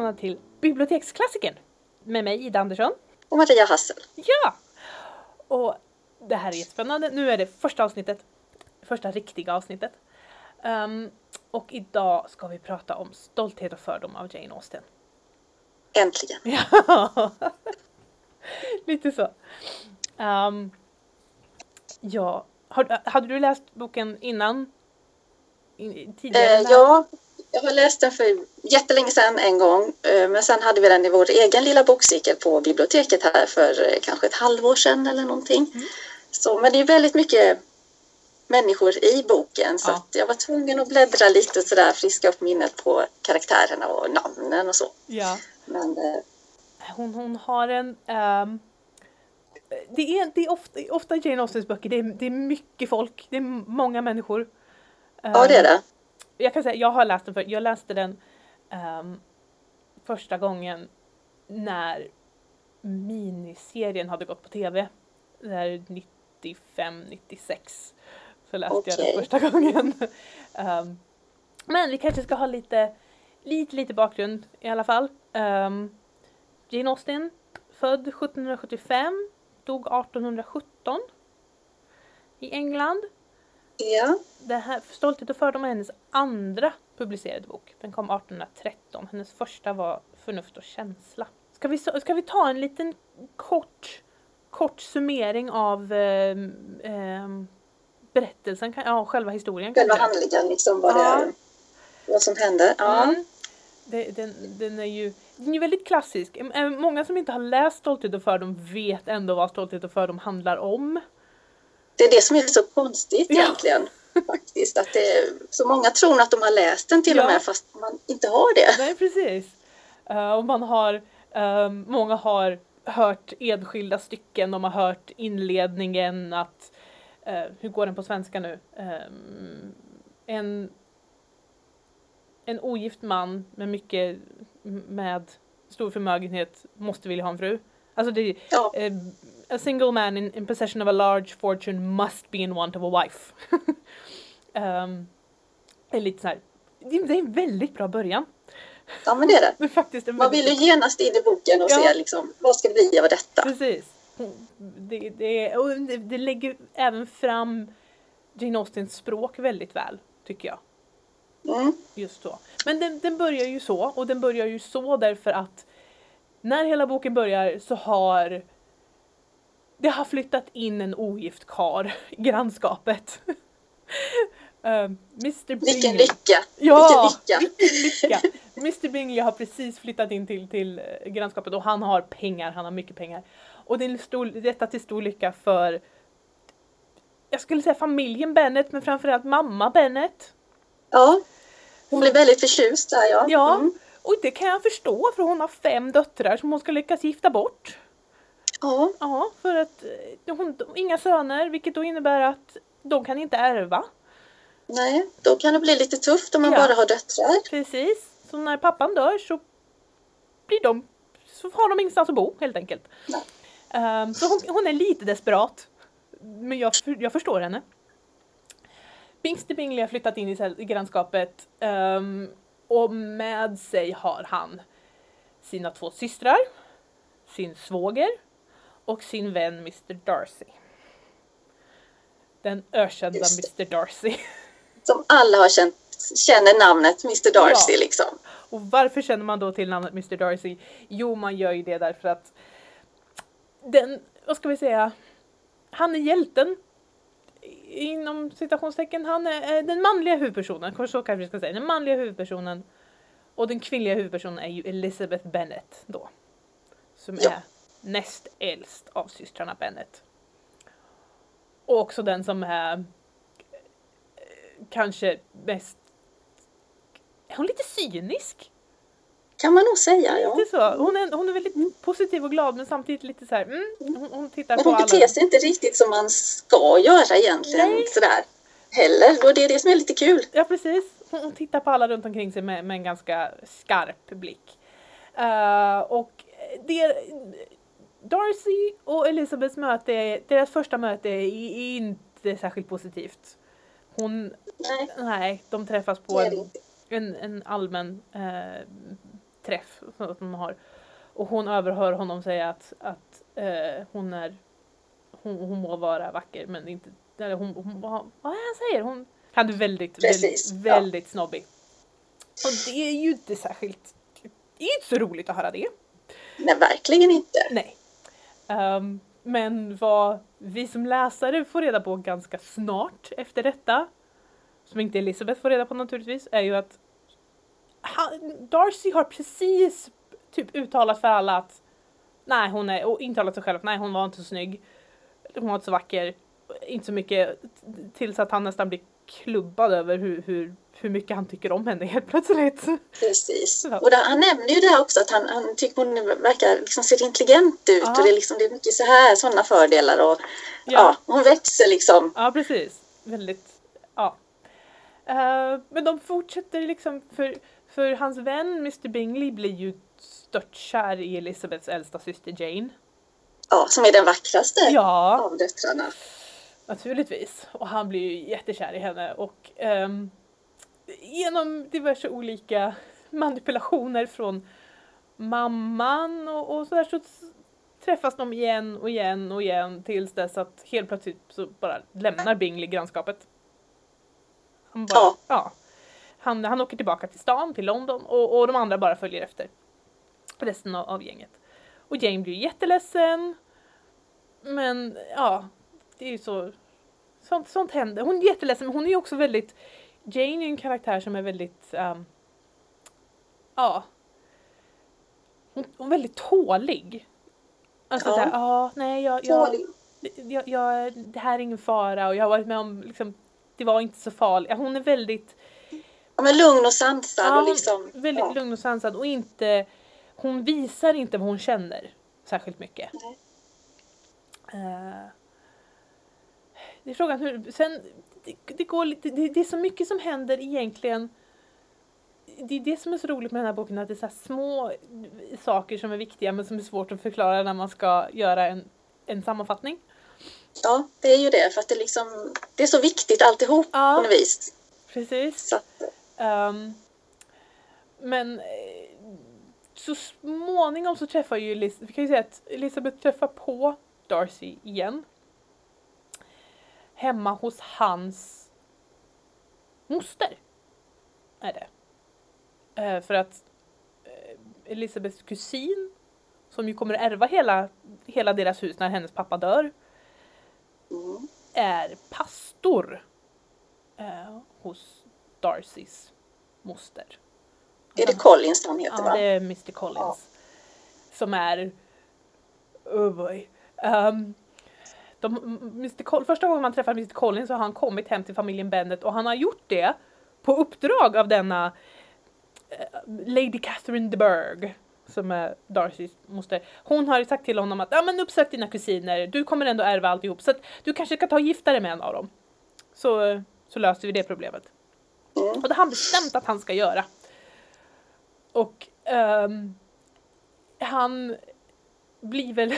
välkomna till Biblioteksklassikern med mig Ida Andersson. Och Maria Hassel. Ja! Och det här är jättespännande. Nu är det första avsnittet, första riktiga avsnittet. Um, och idag ska vi prata om Stolthet och fördom av Jane Austen. Äntligen! Ja, lite så. Um, ja, har, hade du läst boken innan? In, tidigare? Eh, ja, jag har läst den för jättelänge sedan en gång, eh, men sen hade vi den i vår egen lilla bokcirkel på biblioteket här för eh, kanske ett halvår sedan eller någonting. Mm. Så, men det är väldigt mycket människor i boken så ja. jag var tvungen att bläddra lite och sådär, friska upp minnet på karaktärerna och namnen och så. Ja. Men, eh, hon, hon har en um, det är, det är ofta, ofta Jane Austens böcker, det är, det är mycket folk, det är många människor. Ja, det är det jag kan säga, jag har läst den för, jag läste den um, första gången när miniserien hade gått på tv. Där 95, 96. Så läste okay. jag den första gången. um, men vi kanske ska ha lite, lite, lite bakgrund i alla fall. Um, Jane Austen, född 1775, dog 1817 i England. Ja. Det här, Stolthet och fördom är hennes andra publicerade bok. Den kom 1813. Hennes första var Förnuft och känsla. Ska vi, ska vi ta en liten kort, kort summering av eh, eh, berättelsen, ja själva historien? Själva handlingen, liksom vad, ja. det, vad som hände. Ja. Mm. Den, den, är ju, den är väldigt klassisk. Många som inte har läst Stolthet och fördom vet ändå vad Stolthet och fördom handlar om. Det är det som är så konstigt ja. egentligen. Faktiskt, att det, så många tror att de har läst den till ja. och med fast man inte har det. Nej precis. Uh, och man har, uh, många har hört enskilda stycken, de har hört inledningen att, uh, hur går den på svenska nu? Um, en, en ogift man med mycket, med stor förmögenhet måste vilja ha en fru. Alltså det, ja. Eh, a single man in, in possession of a large fortune must be in want of a wife. um, är lite så här, det är en väldigt bra början. Ja men det är det. det är faktiskt en Man vill ju genast in i boken och ja. se liksom, vad ska det bli av detta? Precis. Det, det, och det, det lägger även fram Jane Austens språk väldigt väl, tycker jag. Mm. Just så. Men den, den börjar ju så, och den börjar ju så därför att när hela boken börjar så har det har flyttat in en ogift kar i grannskapet. uh, Mr. Bingley. Vilken lycka! Ja, vilken lycka! Mr Bingley har precis flyttat in till, till uh, grannskapet och han har pengar, han har mycket pengar. Och det är stor, detta till stor lycka för jag skulle säga familjen Bennet men framförallt mamma Bennet. Ja, hon blir väldigt förtjust där ja. Ja, mm. och det kan jag förstå för hon har fem döttrar som hon ska lyckas gifta bort. Ja. Ja, för att eh, hon inga söner vilket då innebär att de kan inte ärva. Nej, då kan det bli lite tufft om man ja. bara har döttrar. Precis, så när pappan dör så blir de, så har de ingenstans att bo helt enkelt. Um, så hon, hon, är lite desperat. Men jag, jag förstår henne. Bingster Bingley har flyttat in i grannskapet um, och med sig har han sina två systrar, sin svåger och sin vän Mr Darcy. Den ökända Mr Darcy. Som alla har känt, känner namnet Mr Darcy ja. liksom. Och varför känner man då till namnet Mr Darcy? Jo, man gör ju det därför att den, vad ska vi säga, han är hjälten inom citationstecken, han är den manliga huvudpersonen, så kanske vi ska säga, den manliga huvudpersonen och den kvinnliga huvudpersonen är ju Elizabeth Bennet då. Som ja. är näst äldst av systrarna Bennet. Och också den som är eh, kanske mest... Är hon lite cynisk? Kan man nog säga, ja. Lite så. Hon, är, hon är väldigt mm. positiv och glad men samtidigt lite så här, mm, hon, hon tittar men på hon beter sig inte riktigt som man ska göra egentligen Nej. sådär heller och det är det som är lite kul. Ja precis. Hon, hon tittar på alla runt omkring sig med, med en ganska skarp blick. Uh, och det, Darcy och Elizabeths möte, deras första möte är inte särskilt positivt. Hon, nej, nej de träffas på en, en, en, allmän eh, träff som de har. Och hon överhör honom säga att, att eh, hon är hon, hon må vara vacker men inte, eller hon, hon, vad är han säger? Hon, han är väldigt, Precis, väldigt, väldigt snobbig. Och det är ju inte särskilt, det är inte så roligt att höra det. Nej, verkligen inte. Nej. Um, men vad vi som läsare får reda på ganska snart efter detta, som inte Elisabeth får reda på naturligtvis, är ju att han, Darcy har precis typ uttalat för alla att nej hon är, och intalat sig själv nej hon var inte så snygg, hon var inte så vacker, inte så mycket tills att han nästan blir klubbad över hur, hur, hur mycket han tycker om henne helt plötsligt. Precis. Och där, han nämner ju det här också att han, han tycker hon verkar liksom ser intelligent ut ja. och det är, liksom, det är mycket så här sådana fördelar och ja. ja hon växer liksom. Ja precis. Väldigt, ja. Uh, men de fortsätter liksom för, för hans vän Mr Bingley blir ju störtkär i Elizabeths äldsta syster Jane. Ja, som är den vackraste ja. av döttrarna. Naturligtvis. Och han blir ju jättekär i henne och um, genom diverse olika manipulationer från mamman och, och sådär så träffas de igen och igen och igen tills dess att helt plötsligt så bara lämnar Bingley grannskapet. Han, bara, ja. ja. Han, han åker tillbaka till stan, till London och, och de andra bara följer efter resten av, av gänget. Och Jane blir jätteledsen. Men ja, det är ju så. Sånt, sånt händer. Hon är jätteledsen men hon är ju också väldigt Jane är en karaktär som är väldigt um, ja hon, hon, är väldigt tålig. Alltså ja. såhär, ja nej jag, jag, jag, jag, det här är ingen fara och jag har varit med om liksom, det var inte så farligt. Hon är väldigt Ja men lugn och sansad ja, och liksom. Väldigt ja. lugn och sansad och inte hon visar inte vad hon känner särskilt mycket. Uh, det är frågan hur, sen det, det går lite, det, det, är så mycket som händer egentligen. Det är det som är så roligt med den här boken, att det är så små saker som är viktiga men som är svårt att förklara när man ska göra en, en sammanfattning. Ja, det är ju det, för att det, liksom, det är så viktigt alltihop ja, på något vis. Precis. Um, men så småningom så träffar ju Elisabeth, vi kan ju säga att Elisabeth träffar på Darcy igen. Hemma hos hans moster. Är det. Eh, för att eh, Elisabeths kusin, som ju kommer ärva hela, hela deras hus när hennes pappa dör, mm. är pastor eh, hos Darcys moster. Är det Collins han heter? Ja, va? det är Mr Collins. Ja. Som är... Oh boy. Um, de, Mr. Col första gången man träffar Mr Collins så har han kommit hem till familjen Bennet och han har gjort det på uppdrag av denna uh, Lady Catherine de Burgh som är Darcys moster. Hon har sagt till honom att ja, men uppsök dina kusiner, du kommer ändå ärva alltihop så att du kanske ska ta och gifta dig med en av dem. Så, så löser vi det problemet. Mm. Och det har han bestämt att han ska göra. Och um, han blir väl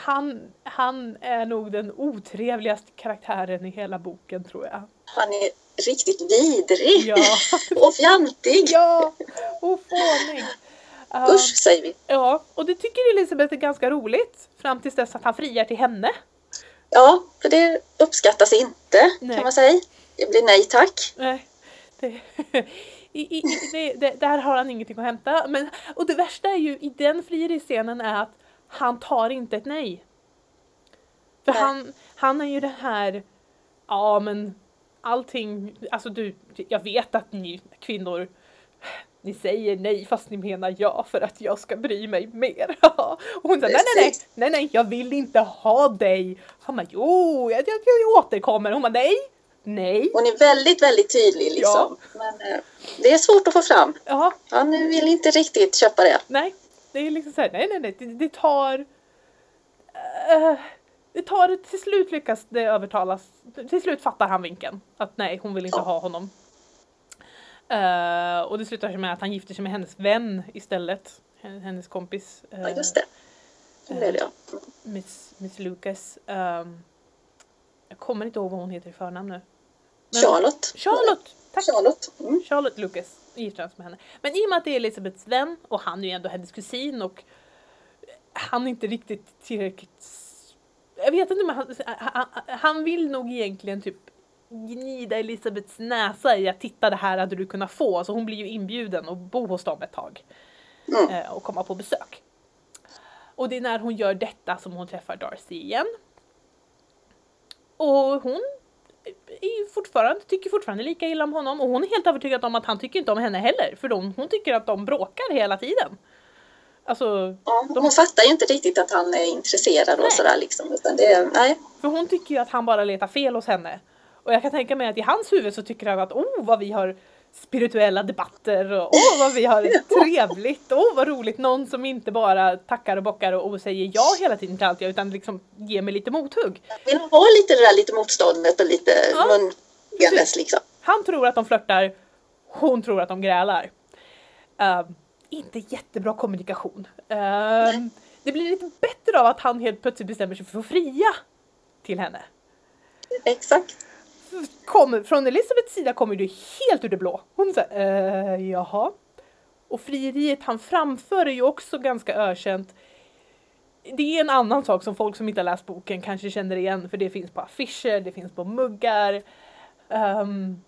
han, han är nog den otrevligaste karaktären i hela boken tror jag. Han är riktigt vidrig ja. och fjantig. Ja, och fånig. Uh, Usch säger vi. Ja, och det tycker Elisabeth är ganska roligt fram tills dess att han friar till henne. Ja, för det uppskattas inte nej. kan man säga. Det blir nej tack. Nej. Det, i, i, det, det, där har han ingenting att hämta. Men, och det värsta är ju i den frieri-scenen är att han tar inte ett nej. För han, han är ju det här, ja men allting, alltså du, jag vet att ni kvinnor ni säger nej fast ni menar ja för att jag ska bry mig mer. och hon säger nej, nej, nej, nej, nej, jag vill inte ha dig. Han bara jo, jag, jag, jag återkommer. Hon bara nej, Nej. Hon är väldigt, väldigt tydlig liksom. Ja. Men eh, det är svårt att få fram. Ja. Han vill inte riktigt köpa det. Nej, det är liksom så här, nej, nej, nej, det, det tar... Uh, det tar, till slut lyckas det övertalas, till slut fattar han vinken. Att nej, hon vill inte ha honom. Uh, och det slutar med att han gifter sig med hennes vän istället. Hennes kompis. Uh, ja, just det. Blev det ja. Miss, Miss Lucas. Um, jag kommer inte ihåg vad hon heter i förnamn nu. Men Charlotte. Charlotte! Tack! Charlotte. Mm. Charlotte Lucas. Gifta sig med henne. Men i och med att det är Elisabeths vän och han är ju ändå hennes kusin och han är inte riktigt tillräckligt jag vet inte men han, han, han vill nog egentligen typ gnida Elisabeths näsa i att titta det här hade du kunnat få. Så hon blir ju inbjuden att bo hos dem ett tag. Mm. Och komma på besök. Och det är när hon gör detta som hon träffar Darcy igen. Och hon är fortfarande, tycker fortfarande lika illa om honom och hon är helt övertygad om att han tycker inte om henne heller för de, hon tycker att de bråkar hela tiden. Alltså, ja, de... Hon fattar ju inte riktigt att han är intresserad nej. och sådär liksom. Utan det, nej. För hon tycker ju att han bara letar fel hos henne. Och jag kan tänka mig att i hans huvud så tycker han att oh vad vi har spirituella debatter och åh vad vi har trevligt, åh vad roligt, någon som inte bara tackar och bockar och, och säger ja hela tiden till allt jag utan liksom ger mig lite mothugg. Vill ha lite det där lite motståndet och lite ja, mungandes liksom. Han tror att de flörtar, hon tror att de grälar. Uh, inte jättebra kommunikation. Uh, det blir lite bättre av att han helt plötsligt bestämmer sig för att fria till henne. Exakt kom, från Elisabeths sida kommer det helt ur det blå. Hon sa eh, jaha. Och frieriet han framför är ju också ganska ökänt. Det är en annan sak som folk som inte har läst boken kanske känner igen för det finns på affischer, det finns på muggar. Um,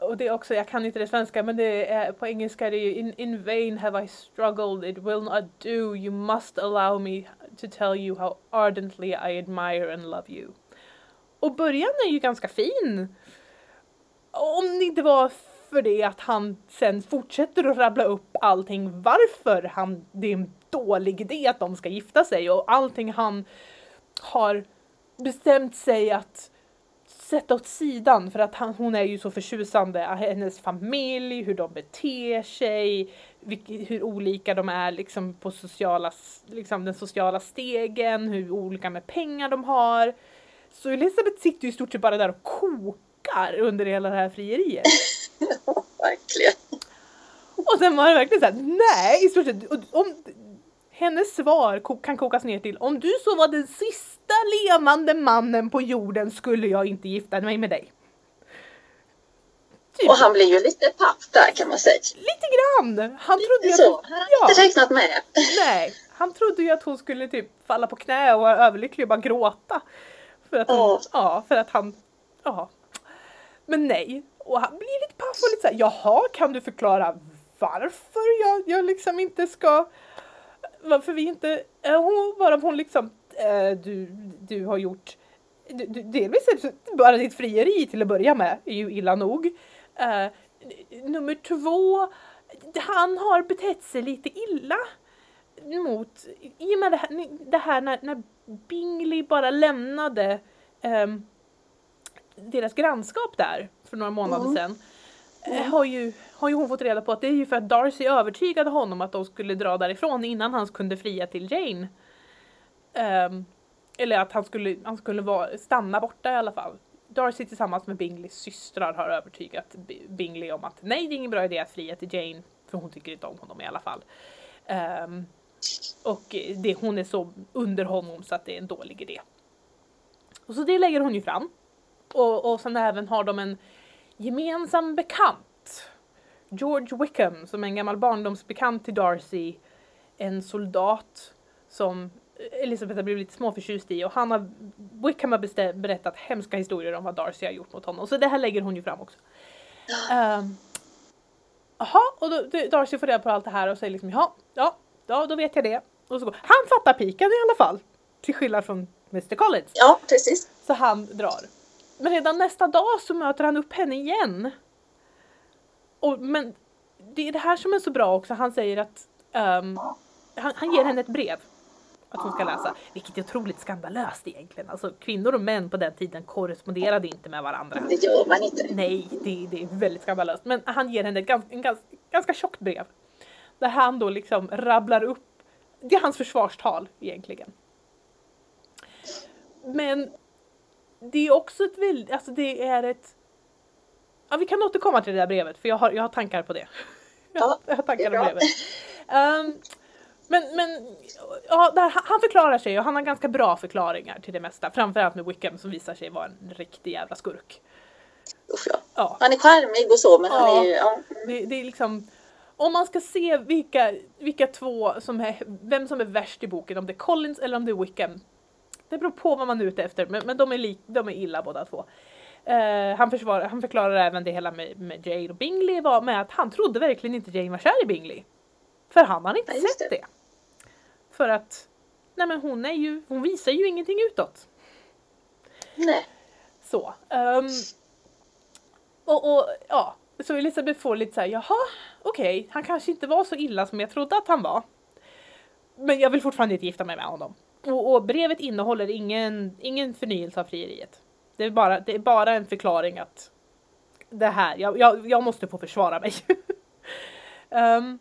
och det är också, jag kan inte det svenska men det är, på engelska är det ju in, in vain have I struggled, it will not do, you must allow me to tell you how ardently I admire and love you. Och början är ju ganska fin. Om det inte var för det att han sen fortsätter att rabbla upp allting varför han, det är en dålig idé att de ska gifta sig och allting han har bestämt sig att sätta åt sidan för att han, hon är ju så förtjusande, hennes familj, hur de beter sig, hur olika de är liksom på sociala, liksom den sociala stegen, hur olika med pengar de har. Så Elisabeth sitter ju i stort sett bara där och kokar under hela det här frieriet. verkligen. Och sen var det verkligen såhär, nej, i stort sett, om, hennes svar kan kokas ner till om du så var den sista levande mannen på jorden skulle jag inte gifta mig med dig. Typ. Och han blir ju lite papp där kan man säga. Lite grann! Han lite trodde så. Att, han har ja. inte räknat med. Nej, han trodde ju att hon skulle typ falla på knä och vara överlycklig och bara gråta. För att, hon, ja, för att han, ja. Men nej. Och han blir lite paff och lite såhär, jaha, kan du förklara varför jag, jag liksom inte ska, varför vi inte, hon, bara hon liksom, äh, du, du har gjort, du, du, delvis bara ditt frieri till att börja med är ju illa nog. Uh, nummer två, han har betett sig lite illa mot, i och med det här, det här när, när Bingley bara lämnade um, deras grannskap där för några månader mm. sedan mm. har, ju, har ju hon fått reda på att det är ju för att Darcy övertygade honom att de skulle dra därifrån innan han kunde fria till Jane. Um, eller att han skulle, han skulle vara, stanna borta i alla fall. Darcy tillsammans med Bingleys systrar har övertygat Bingley om att nej, det är ingen bra idé att fria till Jane för hon tycker inte om honom i alla fall. Um, och det, hon är så under honom så att det är en dålig idé. Och så det lägger hon ju fram. Och, och sen även har de en gemensam bekant. George Wickham som är en gammal barndomsbekant till Darcy. En soldat som Elisabeth har blivit lite småförtjust i och han har, Wickham har berättat hemska historier om vad Darcy har gjort mot honom. Så det här lägger hon ju fram också. Um, Jaha, och då, Darcy får reda på allt det här och säger liksom ja, ja, ja då vet jag det. Och så går. Han fattar piken i alla fall. Till skillnad från Mr Collins. Ja, precis. Så han drar. Men redan nästa dag så möter han upp henne igen. Och, men det är det här som är så bra också. Han säger att um, han, han ger henne ett brev att hon ska läsa. Vilket är otroligt skandalöst egentligen. Alltså kvinnor och män på den tiden korresponderade inte med varandra. Det gör man inte. Nej, det, det är väldigt skandalöst. Men han ger henne ett ganska, en ganska, ganska tjockt brev. Där han då liksom rabblar upp, det är hans försvarstal egentligen. Men det är också ett väldigt, alltså det är ett Ja, vi kan återkomma till det där brevet för jag har, jag har tankar på det. Ja, jag har tankar om brevet. Um, men, men ja, där, han förklarar sig och han har ganska bra förklaringar till det mesta. Framförallt med Wickham som visar sig vara en riktig jävla skurk. Usch ja. ja. Han är charmig och så men ja. han är ju... Ja. Det, det, är liksom... Om man ska se vilka, vilka två som är, vem som är värst i boken, om det är Collins eller om det är Wickham. Det beror på vad man är ute efter, men, men de, är li, de är illa båda två. Uh, han, försvarar, han förklarar även det hela med, med Jane och Bingley var med att han trodde verkligen inte Jane var kär i Bingley. För han har inte ja, sett det. det. För att, nej men hon är ju, hon visar ju ingenting utåt. Nej. Så. Um, och, och ja, så Elisabeth får lite såhär, jaha, okej, okay, han kanske inte var så illa som jag trodde att han var. Men jag vill fortfarande inte gifta mig med honom. Och, och brevet innehåller ingen, ingen förnyelse av frieriet. Det är, bara, det är bara en förklaring att det här, jag, jag, jag måste få försvara mig. um,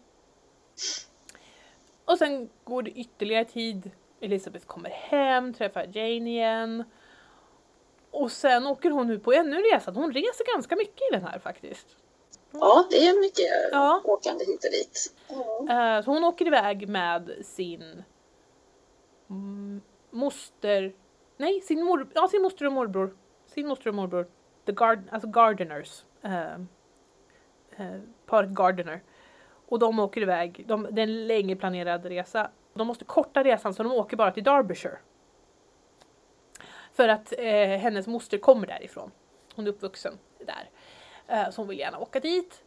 och sen går det ytterligare tid. Elisabeth kommer hem, träffar Jane igen. Och sen åker hon ut på ännu en resa. Hon reser ganska mycket i den här faktiskt. Ja, det är mycket ja. åkande hit och dit. Mm. Så hon åker iväg med sin moster, nej sin, mor, ja, sin moster och morbror. Sin moster och morbror. The Gard, alltså Gardeners. Uh, uh, paret Gardener. Och de åker iväg, de, det är en länge planerad resa. De måste korta resan så de åker bara till Derbyshire. För att eh, hennes moster kommer därifrån. Hon är uppvuxen där. Eh, så hon vill gärna åka dit.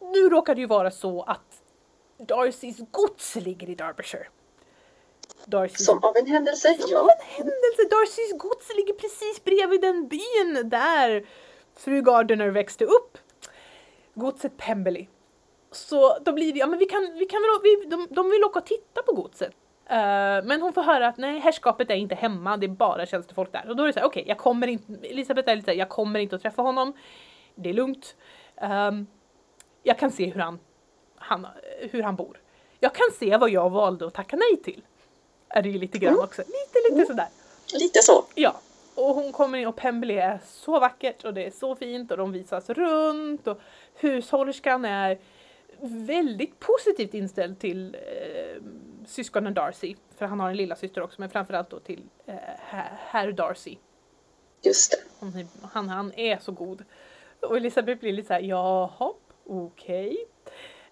Nu råkar det ju vara så att Darcys gods ligger i Derbyshire. Darcy's... Som av en händelse, Som ja. av en händelse! Darcys gods ligger precis bredvid den byn där fru Gardiner växte upp. Godset Pemberley. Så då blir det, ja men vi kan, vi kan väl, vi, de, de vill åka och titta på godset. Uh, men hon får höra att nej, herrskapet är inte hemma, det är bara tjänstefolk där. Och då är det såhär, okej, okay, jag kommer inte, Elisabeth är lite såhär, jag kommer inte att träffa honom. Det är lugnt. Um, jag kan se hur han, han, hur han bor. Jag kan se vad jag valde att tacka nej till. Är det ju lite grann mm. också. Lite, lite mm. sådär. Lite så. Ja. Och hon kommer in och Pemberley är så vackert och det är så fint och de visas runt och hushållerskan är väldigt positivt inställd till eh, syskonen Darcy. För han har en lilla syster också men framförallt då till eh, herr Darcy. Just det. Han, han, är så god. Och Elisabeth blir lite såhär, jaha, okej. Okay.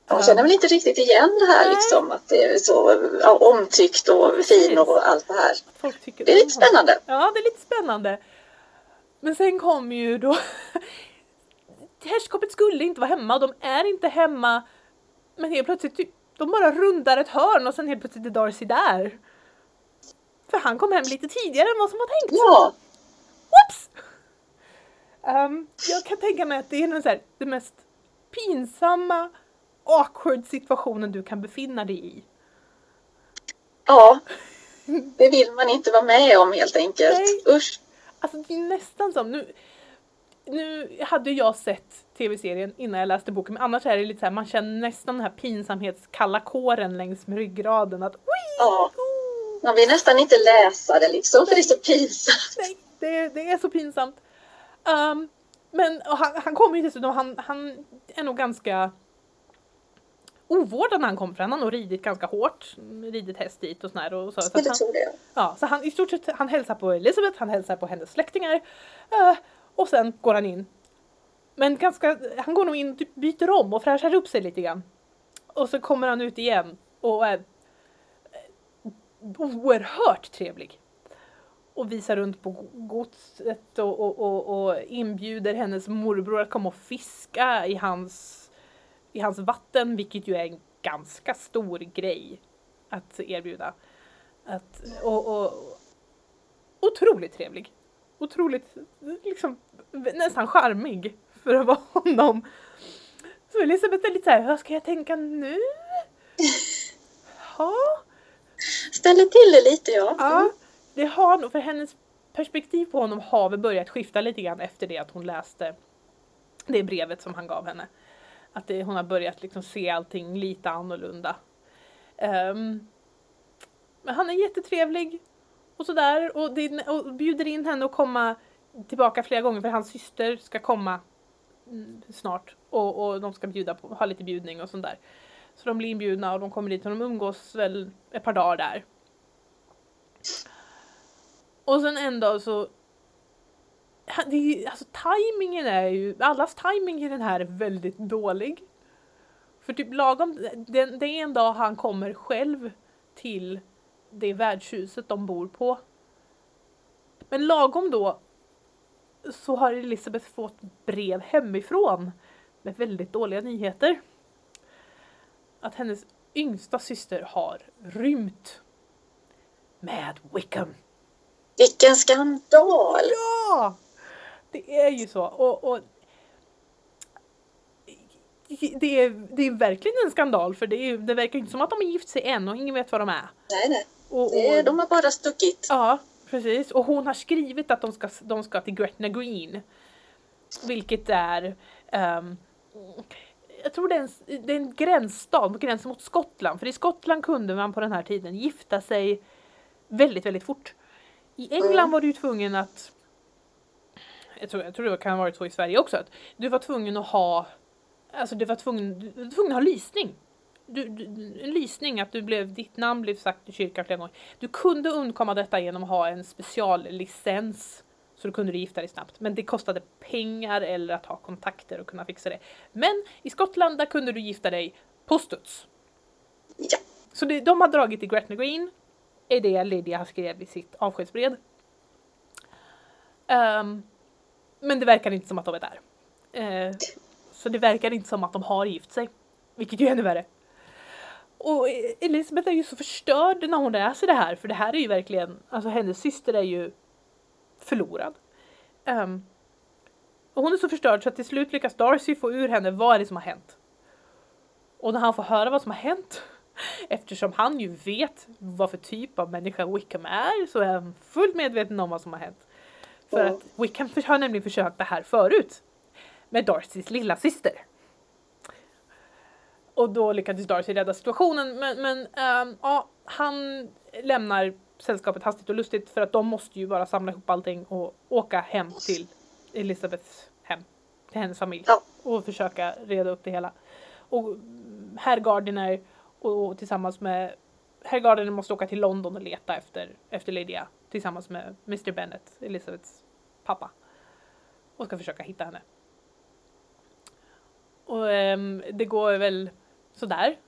Jag känner mig inte riktigt igen det här liksom, att det är så ja, omtyckt och fin och allt det här. det är lite spännande. Ja, det är lite spännande. Men sen kommer ju då Herrskapet skulle inte vara hemma de är inte hemma. Men helt plötsligt, typ, de bara rundar ett hörn och sen helt plötsligt är Darcy där. För han kom hem lite tidigare än vad som var tänkt. Ja. Whoops! Um, jag kan tänka mig att det är den så här, det mest pinsamma awkward situationen du kan befinna dig i. Ja, det vill man inte vara med om helt enkelt. Nej. Usch. Alltså det är nästan som, nu, nu hade jag sett tv-serien innan jag läste boken men annars är det lite så här, man känner nästan den här pinsamhetskalla kåren längs med ryggraden att Ja, man vill nästan inte läsa det liksom för det är så pinsamt. Nej, det, det är så pinsamt. Um, men han, han kommer ju dessutom, han, han är nog ganska ovårdad när han kom för han har nog ridit ganska hårt, ridit häst dit och sådär. Och så, så han, det. Ja, så han i stort sett, han hälsar på Elisabeth, han hälsar på hennes släktingar uh, och sen går han in. Men ganska, han går nog in och typ byter om och fräschar upp sig lite grann. Och så kommer han ut igen och är oerhört trevlig. Och visar runt på godset och, och, och, och inbjuder hennes morbror att komma och fiska i hans i hans vatten, vilket ju är en ganska stor grej att erbjuda. Att, och, och, otroligt trevlig. Otroligt, liksom nästan charmig för att vara honom. Så Elisabeth är lite såhär, vad ska jag tänka nu? Ja. Ställer till det lite ja. Ja, det har nog, för hennes perspektiv på honom har väl börjat skifta lite grann efter det att hon läste det brevet som han gav henne. Att det, hon har börjat liksom se allting lite annorlunda. Um, men han är jättetrevlig och sådär och, din, och bjuder in henne att komma tillbaka flera gånger för hans syster ska komma mm, snart och, och de ska bjuda på, ha lite bjudning och sånt där. Så de blir inbjudna och de kommer dit och de umgås väl ett par dagar där. Och sen en dag så det är, alltså tajmingen är ju, allas timing i den här är väldigt dålig. För typ lagom, det, det är en dag han kommer själv till det värdshuset de bor på. Men lagom då så har Elisabeth fått brev hemifrån med väldigt dåliga nyheter. Att hennes yngsta syster har rymt. Med Wickham. Vilken skandal! Ja! Det är ju så. Och, och det, är, det är verkligen en skandal för det, är, det verkar inte som att de är gift sig än och ingen vet vad de är. Nej, nej. Och, och, de har bara stuckit. Ja, precis. Och hon har skrivit att de ska, de ska till Gretna Green. Vilket är um, jag tror det är, en, det är en gränsstad på gränsen mot Skottland. För i Skottland kunde man på den här tiden gifta sig väldigt, väldigt fort. I England mm. var du tvungen att jag tror, jag tror det kan ha varit så i Sverige också, att du var tvungen att ha Alltså du var tvungen, du var tvungen att ha lysning. Du, du, en lysning, att du blev, ditt namn blev sagt i kyrkan flera gånger. Du kunde undkomma detta genom att ha en speciallicens så då kunde du gifta dig snabbt. Men det kostade pengar eller att ha kontakter och kunna fixa det. Men i Skottland där kunde du gifta dig på studs. Ja. Så det, de har dragit i Gretna Green, är det Lydia har skrivit i sitt avskedsbrev. Um, men det verkar inte som att de är där. Uh, så det verkar inte som att de har gift sig. Vilket ju är ännu värre. Och Elisabeth är ju så förstörd när hon läser det här för det här är ju verkligen, alltså hennes syster är ju förlorad. Um, och hon är så förstörd så att till slut lyckas Darcy få ur henne vad är det som har hänt. Och när han får höra vad som har hänt, eftersom han ju vet vad för typ av människa Wickham är, så är han fullt medveten om vad som har hänt. För att Wickham har nämligen försökt det här förut. Med Darcys lilla syster. Och då lyckades Darcy rädda situationen men, men ähm, ja, han lämnar sällskapet hastigt och lustigt för att de måste ju bara samla ihop allting och åka hem till Elisabeths hem, till hennes familj ja. och försöka reda upp det hela. Och herr Gardiner och, och tillsammans med herr Gardiner måste åka till London och leta efter, efter Lydia tillsammans med Mr Bennet, Elisabeths pappa. Och ska försöka hitta henne. Och um, det går väl sådär.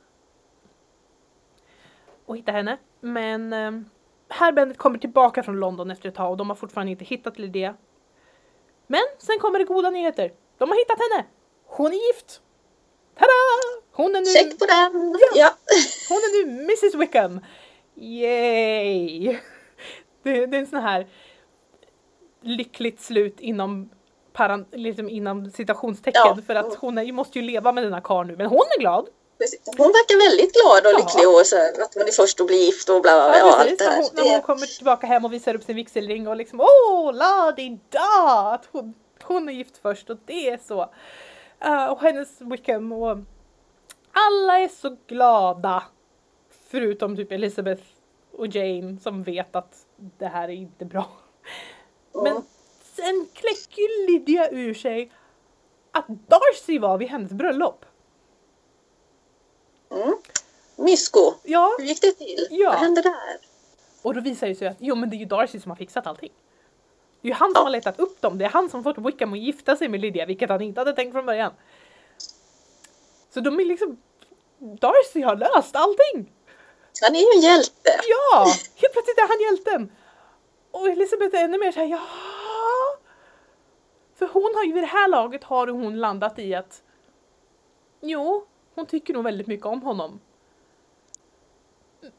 Och hitta henne. Men um, herr Bennet kommer tillbaka från London efter ett tag och de har fortfarande inte hittat Lydia. Men sen kommer det goda nyheter. De har hittat henne! Hon är gift! Tada! Hon är nu... Check på den! Ja. ja. Hon är nu Mrs Wickham! Yay! Det, det är en sån här lyckligt slut inom paran, liksom inom citationstecken ja. för att hon är, måste ju leva med denna karl nu men hon är glad. Hon verkar väldigt glad och lycklig och så, att hon är först att bli gift och bla bla bla. Ja, allt det här. Hon, när hon kommer tillbaka hem och visar upp sin vigselring och liksom åh la di da! Att hon, hon är gift först och det är så. Uh, och hennes Wickham och alla är så glada. Förutom typ Elizabeth och Jane som vet att det här är inte bra. Men sen kläcker Lydia ur sig att Darcy var vid hennes bröllop. Mm. Mysko, ja. hur gick det till? Ja. Vad hände där? Och då visar det sig att jo men det är ju Darcy som har fixat allting. Det är ju han som ja. har letat upp dem, det är han som fått Wickham att gifta sig med Lydia, vilket han inte hade tänkt från början. Så de är liksom, Darcy har löst allting! Han är ju en hjälte! Ja! Helt plötsligt är han hjälten! Och Elisabeth är ännu mer såhär, ja för hon har ju vid det här laget har hon landat i att jo, hon tycker nog väldigt mycket om honom.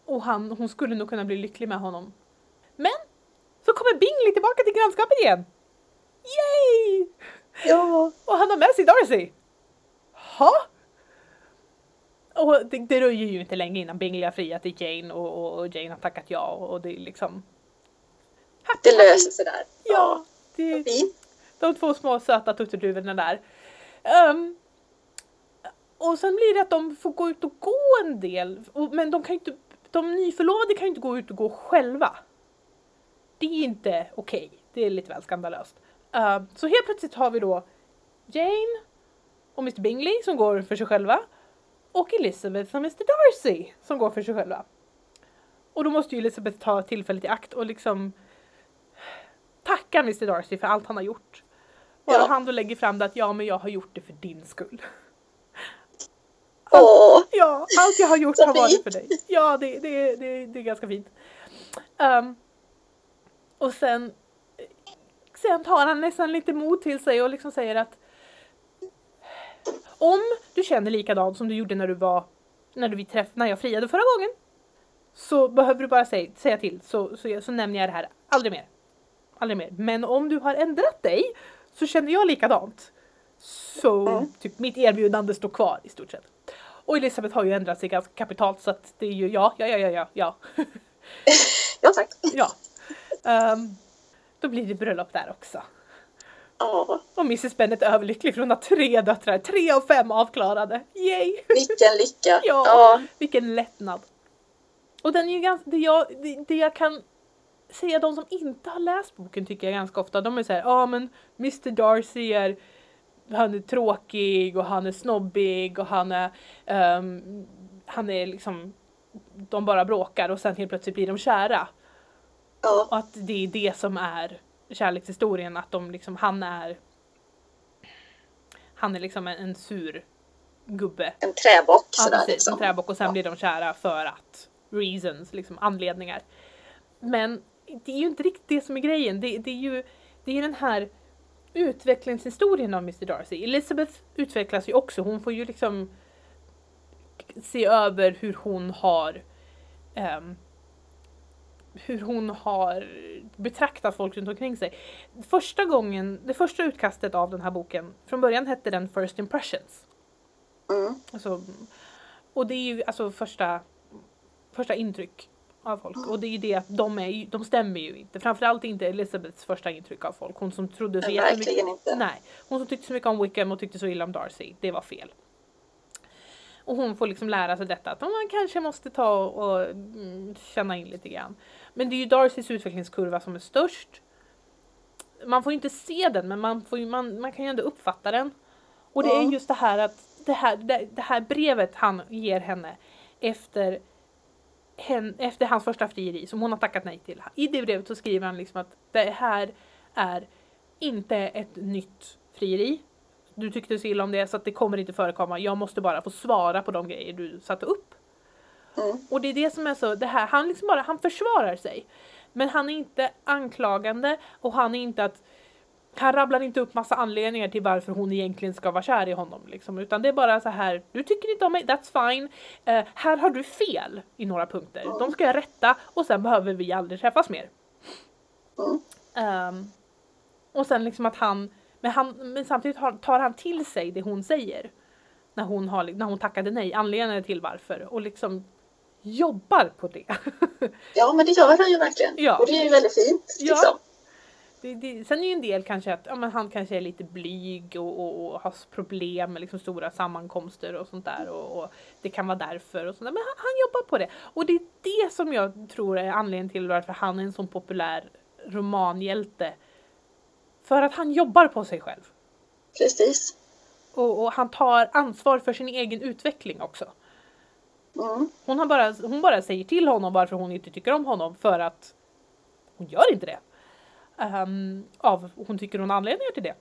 Och han, hon skulle nog kunna bli lycklig med honom. Men så kommer Bingley tillbaka till grannskapet igen. Yay! Ja. Och han har med sig Darcy. Ha? Och det, det röjer ju inte länge innan Bingley har friat till Jane och, och, Jane har tackat ja och, det är liksom... Happy, det löser sig där. Ja. Det, fint de två små söta tutturduvorna där. Um, och sen blir det att de får gå ut och gå en del, men de kan inte, de nyförlovade kan ju inte gå ut och gå själva. Det är inte okej, okay. det är lite väl skandalöst. Uh, så helt plötsligt har vi då Jane och Mr Bingley som går för sig själva och Elizabeth och Mr Darcy som går för sig själva. Och då måste ju Elizabeth ta tillfället i akt och liksom tacka Mr Darcy för allt han har gjort. Och Ja. han då lägger fram det att ja men jag har gjort det för din skull. Åh, Ja, allt jag har gjort har varit för dig. Ja, det, det, det, det är ganska fint. Ehm, och sen, sen tar han nästan lite mod till sig och liksom säger att om du känner likadant som du gjorde när du var när du träff, när jag friade förra gången så behöver du bara säga, säga till så, så, så nämner jag det här aldrig mer. Aldrig mer. Men om du har ändrat dig så känner jag likadant. Så Mm. typ mitt erbjudande står kvar i stort sett. Och Elisabeth har ju ändrat sig ganska kapitalt så att det är ju ja, ja, ja, ja, ja, ja. ja tack. ja. Ehm, då blir det bröllop där också. Ja, Och Mrs Bennet är överlycklig för hon har tre döttrar, tre av fem avklarade. Yay! vilken lycka. Ja. Ja, Vilken lättnad. Och den är ju ganska, det jag, det, det jag kan säga, de som inte har läst boken tycker jag ganska ofta, de är såhär, ja ah, men Mr Darcy är, han är tråkig och han är snobbig och han är, ehm, han är liksom, de bara bråkar och sen helt plötsligt blir de kära. ja, Och att det är det som är kärlekshistorien, att de liksom, han är han är liksom en, en sur gubbe. en träbock Ja, sådär precis, en liksom. träbock och sen Ja. blir de kära för att reasons, liksom anledningar. Men det är ju inte riktigt det som är grejen. Det, det är ju det är den här utvecklingshistorien av Mr Darcy. Elizabeth utvecklas ju också. Hon får ju liksom se över hur hon har ehm, hur hon har betraktat folk runt omkring sig. Första gången, det första utkastet av den här boken, från början hette den First Impressions. Mm. Alltså, och det är ju alltså första, första intryck av folk. Och det är ju det att de, är, ju- de stämmer ju inte. Framförallt inte Elizabeths första intryck av folk. Hon som trodde så jättemycket. inte. Nej, hon som tyckte så mycket om Wickham och tyckte så illa om Darcy. Det var fel. Och hon får liksom lära sig detta att man kanske måste ta och mm, känna in lite grann. Men det är ju Darcys utvecklingskurva som är störst. Man får ju inte se den men man, får ju, man, man kan ju ändå uppfatta den. Och det är just det här att det här, det, det här brevet han ger henne efter, hen, efter hans första frieri som hon har tackat nej till. I det brevet så skriver han liksom att det här är inte ett nytt frieri. Du tyckte så illa om det så att det kommer inte förekomma. Jag måste bara få svara på de grejer du satte upp. Mm. Och det är det som är så, det här, han liksom bara, han försvarar sig. Men han är inte anklagande och han är inte att han rabblar inte upp massa anledningar till varför hon egentligen ska vara kär i honom. Liksom, utan det är bara så här, du tycker inte om mig, that's fine. Eh, här har du fel i några punkter. De ska jag rätta och sen behöver vi aldrig träffas mer. Ehm, och sen liksom att han, men, han, men samtidigt tar han till sig det hon säger. När hon, har, när hon tackade nej, anledningen till varför. Och liksom jobbar på det. Ja, men det gör han ju verkligen. Ja. Och det är ju väldigt fint. Ja. Det, det, sen är ju en del kanske att ja, men han kanske är lite blyg och, och, och har problem med liksom stora sammankomster och sånt där och, och det kan vara därför och sånt där. Men han, han jobbar på det. Och det är det som jag tror är anledningen till varför han är en sån populär romanhjälte. För att han jobbar på sig själv. Precis. Och, och han tar ansvar för sin egen utveckling också. Mm. Hon, har bara, hon bara säger till honom varför hon inte tycker om honom för att hon gör inte det. Ehm, av, hon tycker hon har anledningar till det.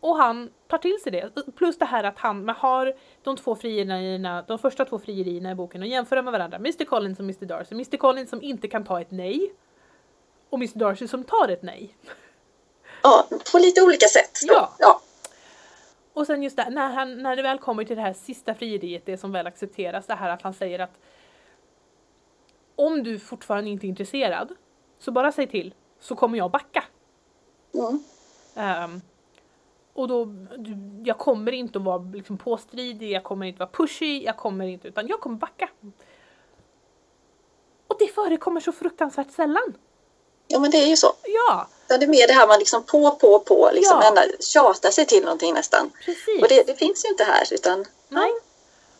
Och han tar till sig det. Plus det här att han har de två frierierna, de första två frierierna i boken och jämför med varandra. Mr Collins och Mr Darcy. Mr Collins som inte kan ta ett nej. Och Mr Darcy som tar ett nej. Ja, på lite olika sätt. Ja. ja. Och sen just det, när, han, när det väl kommer till det här sista frieriet, det som väl accepteras, det här att han säger att om du fortfarande inte är intresserad, så bara säg till, så kommer jag backa. Mm. Ehm, och då, jag kommer inte att vara liksom påstridig, jag kommer inte vara pushy, jag kommer inte, utan jag kommer backa. Och det förekommer så fruktansvärt sällan. ja, men det är ju så. Ja, Utan Det är mer det här man liksom på, på, på, liksom Ja. ända, tjatar sig till någonting nästan. precis. Och det, det finns ju inte här, utan Nej.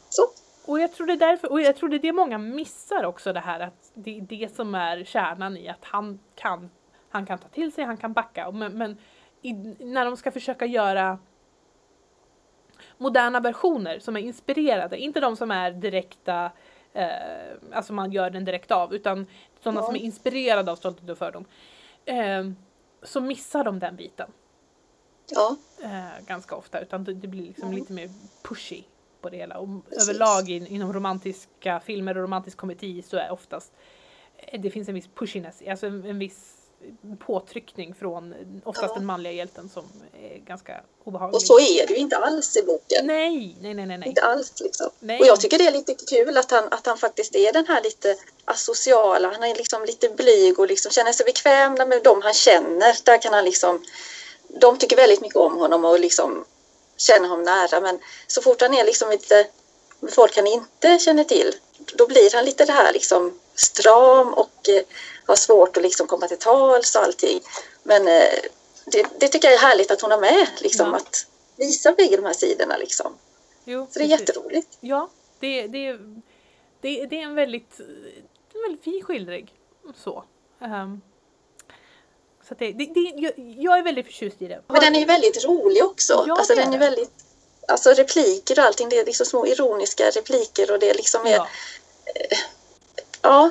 så. Och jag tror det är därför, och jag tror det är det många missar också det här att det är det som är kärnan i att han kan, han kan ta till sig, han kan backa. Men, men i, när de ska försöka göra moderna versioner som är inspirerade, inte de som är direkta, eh, alltså man gör den direkt av, utan sådana Ja. som är inspirerade av Stolthet och fördom. Eh, så missar de den biten. Ja. Eh, ganska ofta utan det, det blir liksom Mm. lite mer pushy på det hela. Och Precis. överlag in, inom romantiska filmer och romantisk komedi så är oftast eh, det finns en viss pushiness, alltså en, en viss påtryckning från oftast Ja. den manliga hjälten som är ganska obehaglig. Och så är det ju inte alls i boken. Nej, nej, nej, nej. Inte alls liksom. Nej. Och jag tycker det är lite kul att han, att han faktiskt är den här lite asociala. Han är liksom lite blyg och liksom känner sig bekväm med dem han känner. Där kan han liksom... De tycker väldigt mycket om honom och liksom känner honom nära. Men så fort han är liksom lite folk han inte känner till, då blir han lite det här liksom stram och eh, har svårt att liksom komma till tals och allting. Men eh, det, det tycker jag är härligt att hon har med, liksom Ja. att visa bägge de här sidorna liksom. Jo, Så det är precis. jätteroligt. Ja, det, det, det, det är en väldigt, en väldigt fin skildring. Så. Ehm, så det, det, det, jag, är väldigt förtjust i det. Men den är ju väldigt rolig också. Ja, alltså den är väldigt... Alltså repliker och allting, det är liksom små ironiska repliker och det liksom är... Ja, Ja,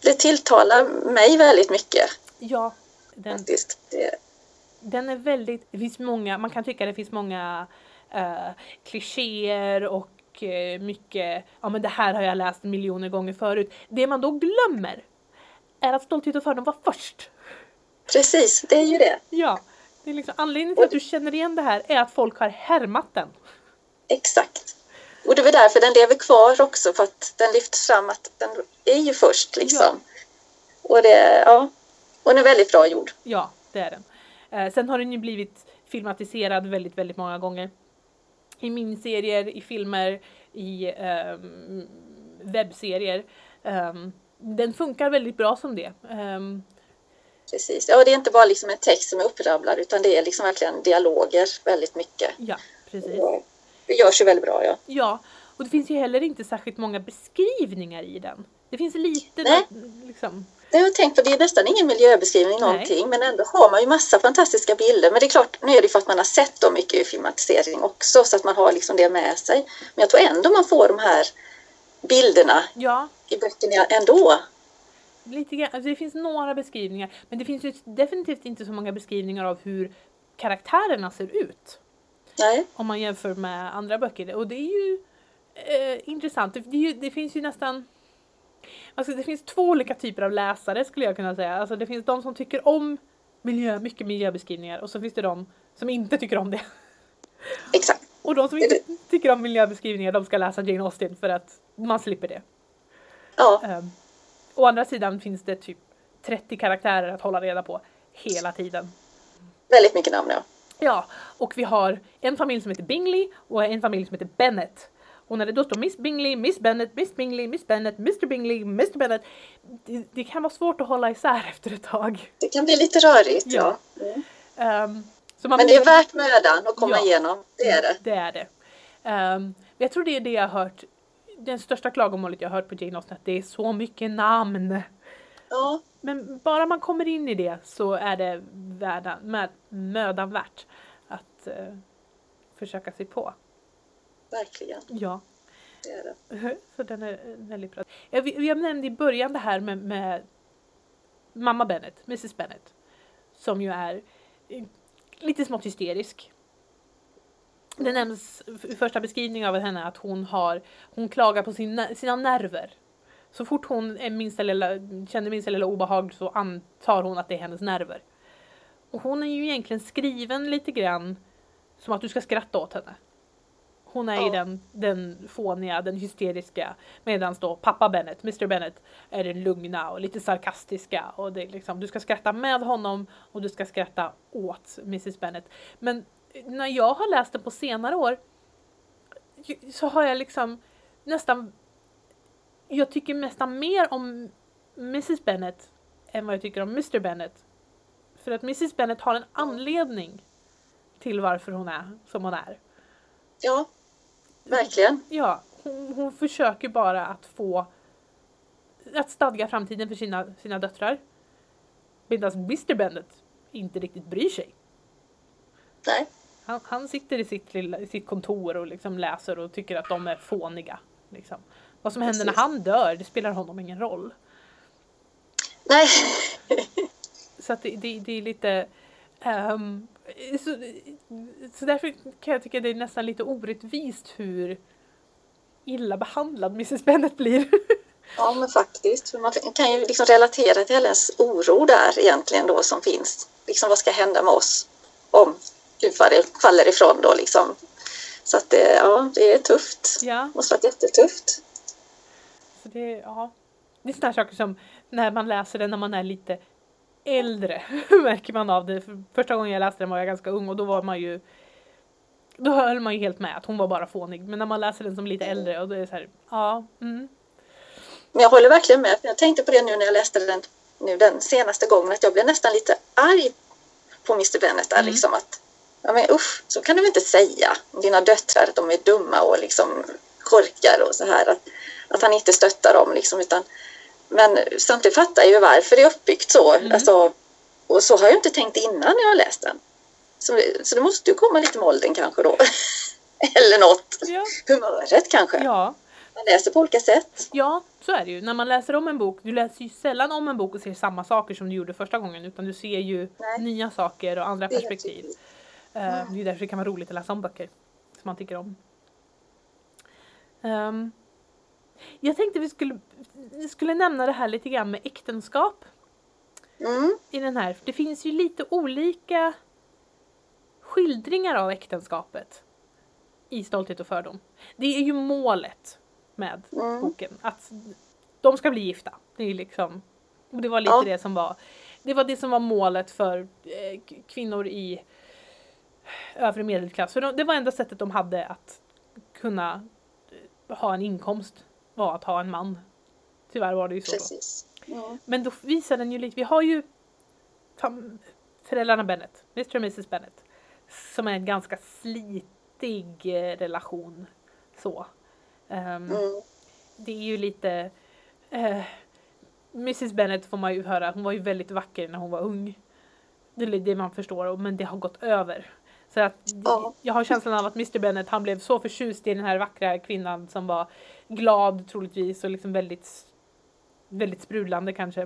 det tilltalar mig väldigt mycket ja den, faktiskt. Det, den är väldigt, det finns många, man kan tycka det finns många uh, klichéer och eh, mycket, ja men det här har jag läst miljoner gånger förut. Det man då glömmer är att Stolthet och fördom var först. precis, det är ju det. Ja, det är liksom anledningen till att du känner igen det här är att folk har härmat den. Exakt. Och det är väl därför den lever kvar också, för att den lyfts fram att den är ju först liksom. Och det, ja. Och den är väldigt bra gjord. Ja, det är den. Eh, sen har den ju blivit filmatiserad väldigt, väldigt många gånger. I miniserier, i filmer, i ehm, webbserier. Ehm, den funkar väldigt bra som det. Ehm, Precis. Ja, det är inte bara liksom en text som är upprabblad, utan det är liksom verkligen dialoger väldigt mycket. ja, precis. Och Det görs ju väldigt bra, ja. Ja, och det finns ju heller inte särskilt många beskrivningar i den. Det finns lite, Nej. liksom, Det har jag tänkt på, det är nästan ingen miljöbeskrivning Nej. någonting, men ändå har man ju massa fantastiska bilder. Men det är klart, nu är det för att man har sett dem mycket i filmatisering också, så att man har liksom det med sig. Men jag tror ändå man får de här bilderna ja, i böckerna ändå. lite grann. Alltså det finns några beskrivningar, men det finns ju definitivt inte så många beskrivningar av hur karaktärerna ser ut. Nej, Om man jämför med andra böcker. Och det är ju eh, intressant. Det, det, det finns ju nästan Alltså det finns två olika typer av läsare skulle jag kunna säga. Alltså det finns de som tycker om miljö, mycket miljöbeskrivningar och så finns det de som inte tycker om det. exakt. Och de som inte tycker om miljöbeskrivningar de ska läsa Jane Austen för att man slipper det. Ja, Um, å andra sidan finns det typ 30 karaktärer att hålla reda på hela tiden. väldigt mycket namn, ja. Ja, och vi har en familj som heter Bingley och en familj som heter Bennet. Och när det då står Miss Bingley, Miss Bennet, Miss Bingley, Miss Bennet, Mr Bingley, Mr Bennet. Det, det kan vara svårt att hålla isär efter ett tag. Det kan bli lite rörigt, Ja. Mm. Man Men det är värt mödan att komma Ja. igenom, det är det. Det är det. Ehm, jag tror det är det jag har hört. Den största klagomålet jag har hört på Jane Austen, att det är så mycket namn. Ja, Men bara man kommer in i det så är det värda, med, mödan värt att eh, försöka sig på. verkligen. Ja. Det är det. Så den är eh, väldigt bra. Jag, jag nämnde i början det här med, med mamma Bennet, Mrs Bennet. Som ju är eh, lite smått hysterisk. Det nämns i första beskrivningen av henne att hon har, hon klagar på sin, sina nerver. Så fort hon är minsta lilla, känner minsta lilla obehag så antar hon att det är hennes nerver. Och hon är ju egentligen skriven lite grann som att du ska skratta åt henne. Hon är ju Ja. den, den fåniga, den hysteriska. Medan då pappa Bennet, Mr Bennet, är den lugna och lite sarkastiska. Och det är liksom, du ska skratta med honom och du ska skratta åt Mrs Bennet. Men när jag har läst den på senare år så har jag liksom nästan jag tycker nästan mer om Mrs Bennet än vad jag tycker om Mr Bennet. För att Mrs Bennet har en anledning till varför hon är som hon är. Ja, verkligen. Ja, hon, hon försöker bara att få att stadga framtiden för sina, sina döttrar. Medan Mr Bennet inte riktigt bryr sig. Nej, Han, han sitter i sitt, lilla, i sitt kontor och liksom läser och tycker att de är fåniga. Liksom. Vad som händer när Precis. han dör, det spelar honom ingen roll. nej. så att det, det, det är lite um, så, så därför kan jag tycka det är nästan lite orättvist hur illa behandlad Mrs Bennet blir. Ja men faktiskt, för man kan ju liksom relatera till hennes oro där egentligen då som finns. Liksom vad ska hända med oss om du faller ifrån då liksom. Så att det, ja, det är tufft. Ja. Det måste varit jättetufft. Så det, ja. det är sådana saker som när man läser den när man är lite äldre märker man av det. För första gången jag läste den var jag ganska ung och då var man ju då höll man ju helt med att hon var bara fånig. Men när man läser den som lite äldre och då är det så här, ja. Mm. Jag håller verkligen med. Jag tänkte på det nu när jag läste den nu den senaste gången att jag blev nästan lite arg på Mr Bennet mm. liksom att ja men usch, så kan du inte säga om dina döttrar att de är dumma och liksom korkar och så här att, att han inte stöttar dem liksom utan men samtidigt fattar jag ju varför det är uppbyggt så. Mm. Alltså, och så har jag inte tänkt innan när jag läst den. Så, så det måste ju komma lite med åldern kanske då. Eller något. Ja. Humöret kanske. Ja. Man läser på olika sätt. Ja, så är det ju. När man läser om en bok, du läser ju sällan om en bok och ser samma saker som du gjorde första gången utan du ser ju Nej. nya saker och andra perspektiv. Uh, det är därför det kan vara roligt att läsa om böcker som man tycker om. Um, jag tänkte vi skulle, vi skulle nämna det här lite grann med äktenskap. Mm. I den här. Det finns ju lite olika skildringar av äktenskapet i Stolthet och fördom. Det är ju målet med mm. boken. Att de ska bli gifta. Det är liksom, det var lite ja. det som var det var det som var målet för eh, kvinnor i övre medelklass. För de, det var enda sättet de hade att kunna eh, ha en inkomst var att ha en man. Tyvärr var det ju så. Precis. Ja. Men då visar den ju lite, vi har ju föräldrarna Bennet, Mr och Mrs Bennet, som är en ganska slitig eh, relation. Så. Um, mm. Det är ju lite uh, Mrs Bennet får man ju höra, hon var ju väldigt vacker när hon var ung. Det är det man förstår, men det har gått över. Så att oh. jag har känslan av att Mr Bennet han blev så förtjust i den här vackra kvinnan som var glad troligtvis och liksom väldigt väldigt sprudlande kanske.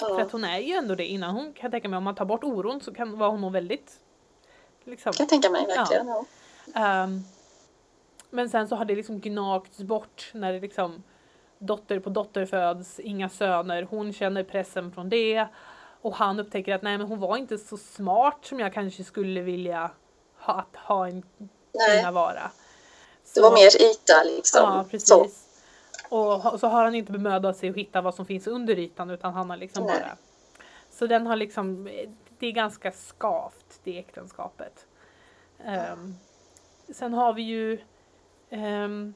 Oh. För att hon är ju ändå det innan hon kan tänka mig om man tar bort oron så kan vara hon nog väldigt liksom, kan tänka mig verkligen. Ja. Um, men sen så har det liksom gnagts bort när det liksom dotter på dotter föds, inga söner. Hon känner pressen från det och han upptäcker att nej men hon var inte så smart som jag kanske skulle vilja ha, att ha en kvinna vara. Så, det var mer yta liksom. Ja, precis. Så. Och så har han inte bemödat sig att hitta vad som finns under ytan utan han har liksom nej. bara Så den har liksom Det är ganska skavt det äktenskapet. Um, sen har vi ju um, ehm,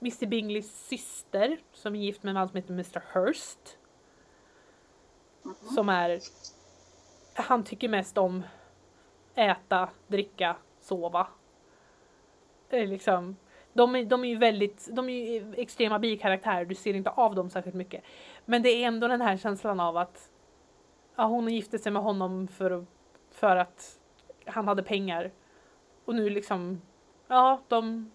Mr Bingleys syster som är gift med en man som heter Mr Hurst. Som är Han tycker mest om äta, dricka, sova. liksom de är, de är ju väldigt, de är ju extrema bikaraktärer, du ser inte av dem särskilt mycket. Men det är ändå den här känslan av att ja, hon gifte sig med honom för, för att han hade pengar. Och nu liksom, ja de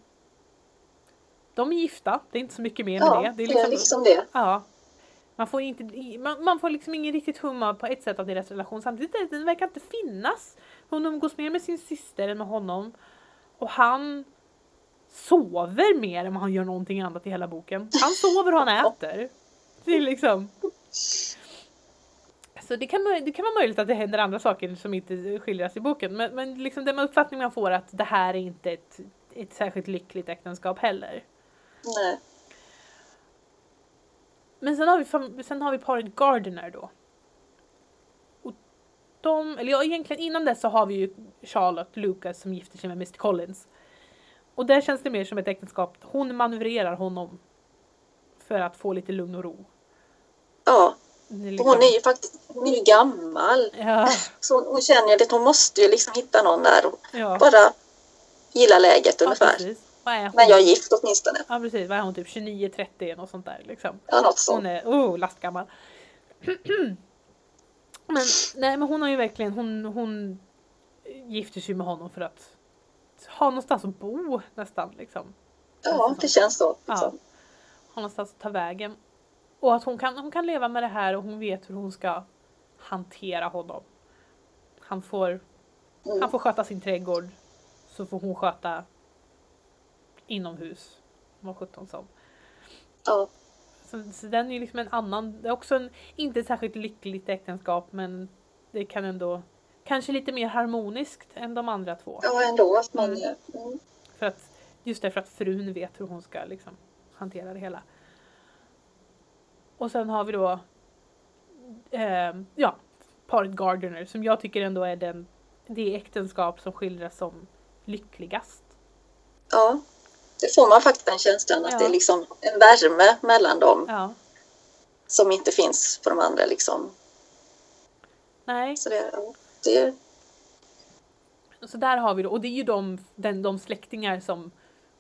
de är gifta, det är inte så mycket mer ja, med det. Det är liksom, det är liksom det. Ja. Man får, inte, man, man får liksom ingen riktigt humma på ett sätt av deras relation. Samtidigt den verkar inte finnas. Hon umgås mer med sin syster än med honom. Och han sover mer än vad han gör någonting annat i hela boken. Han sover och han äter. Det är liksom... Så det kan, det kan vara möjligt att det händer andra saker som inte skildras i boken. Men, men liksom den uppfattning man får att det här är inte ett, ett särskilt lyckligt äktenskap heller. Nej. Men sen har vi, sen har vi paret Gardiner då. Och de, eller ja, egentligen innan dess så har vi ju Charlotte Lucas som gifter sig med Mr Collins. Och där känns det mer som ett äktenskap. Hon manövrerar honom för att få lite lugn och ro. Ja, liksom... hon är ju faktiskt hon är ju gammal. Ja. Så hon känner ju att hon måste ju liksom hitta någon där och ja. bara gilla läget ungefär. Precis. Men jag är gift åtminstone. Ja precis, vad är hon typ 29-30 något sånt där liksom. Ja något sånt. Hon är oh, lastgammal. men nej men hon har ju verkligen, hon, hon gifter sig med honom för att ha någonstans att bo nästan liksom. Ja det känns så. Liksom. Ja. Ha någonstans att ta vägen. Och att hon kan, hon kan leva med det här och hon vet hur hon ska hantera honom. Han får, mm. han får sköta sin trädgård så får hon sköta inomhus. Vad sjutton som. Ja. Så, så den är liksom en annan, det är också en, inte särskilt lyckligt äktenskap men det kan ändå kanske lite mer harmoniskt än de andra två. Ja ändå. Man, mm. Mm. För att, just därför att frun vet hur hon ska liksom hantera det hela. Och sen har vi då eh, ja, paret Gardner som jag tycker ändå är den, det äktenskap som skildras som lyckligast. Ja, det får man faktiskt den känslan att ja. det är liksom en värme mellan dem. Ja. Som inte finns på de andra liksom. Nej. Så det, det... Så där har vi då, och det är ju de, den, de släktingar som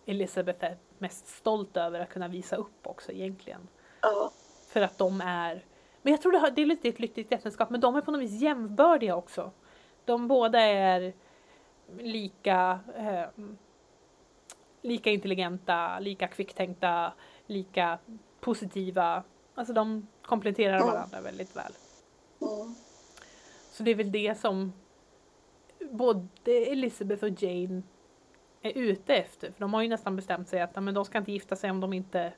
Elisabeth är mest stolt över att kunna visa upp också egentligen. Ja. För att de är, men jag tror det, det är lite ett lyckligt äktenskap, men de är på något vis jämnbördiga också. De båda är lika eh, lika intelligenta, lika kvicktänkta, lika positiva. Alltså de kompletterar mm. varandra väldigt väl. Mm. Så det är väl det som både Elizabeth och Jane är ute efter. För de har ju nästan bestämt sig att men de ska inte gifta sig om de inte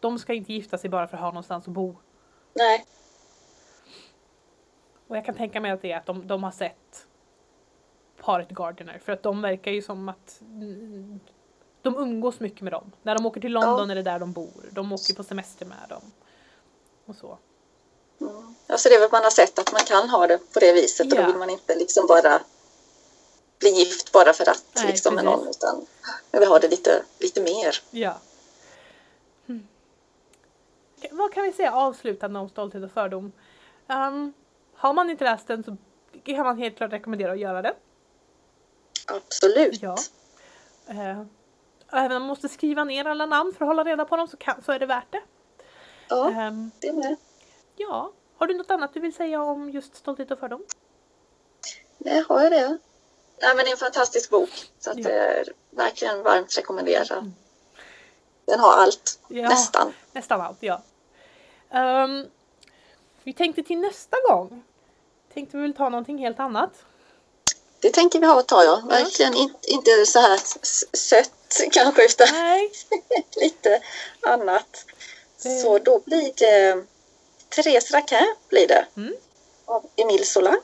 de ska inte gifta sig bara för att ha någonstans att bo. Nej. Och jag kan tänka mig att det är att de, de har sett paret Gardiner för att de verkar ju som att de umgås mycket med dem. När de åker till London ja. är det där de bor. De åker på semester med dem. Och så. Mm. Alltså det är väl att man har sett att man kan ha det på det viset ja. och då vill man inte liksom bara bli gift bara för att Nej, liksom med någon utan man vill ha det lite, lite mer. Ja. Hmm. Vad kan vi säga avslutande om Stolthet och fördom? Um, har man inte läst den så kan man helt klart rekommendera att göra det. Absolut. Ja. Uh, även om man måste skriva ner alla namn för att hålla reda på dem så, kan, så är det värt det. Ja, um, det med. Ja, har du något annat du vill säga om just Stolthet och fördom? Nej, har jag det? Nej, men det är en fantastisk bok. Så att ja. det är verkligen varmt rekommendera. Mm. Den har allt, ja, nästan. Nästan allt, ja. Um, vi tänkte till nästa gång. Tänkte vi väl ta någonting helt annat. Det tänker vi ha att ta, ja. Verkligen in, inte så här sött kanske utan lite annat. Det... Så då blir det Therese Raquin blir det. Mm. Av Emile Zola.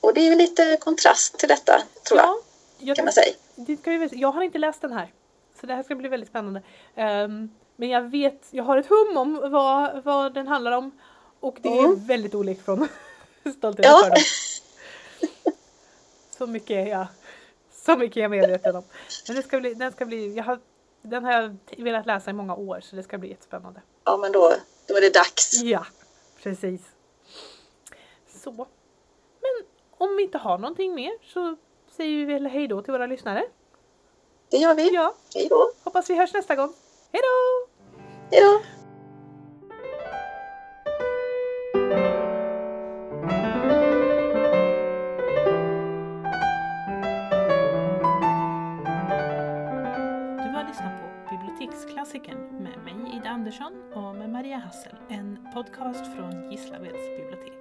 Och det är ju lite kontrast till detta tror ja, jag. jag kan man säga. Det ska vi, jag har inte läst den här. Så det här ska bli väldigt spännande. Um, men jag vet, jag har ett hum om vad, vad den handlar om. Och det mm. är väldigt olikt från Stolthet ja. Så mycket är jag så mycket är jag medveten om. Men det ska bli, den ska bli, jag har, den har jag velat läsa i många år så det ska bli jättespännande. Ja men då, då är det dags. Ja, precis. Så. Men om vi inte har någonting mer så säger vi väl hej då till våra lyssnare. Det gör vi. Ja. Hej då. Hoppas vi hörs nästa gång. Hej då! Hej då! Andersson och med Maria Hassel, en podcast från Gislaveds bibliotek.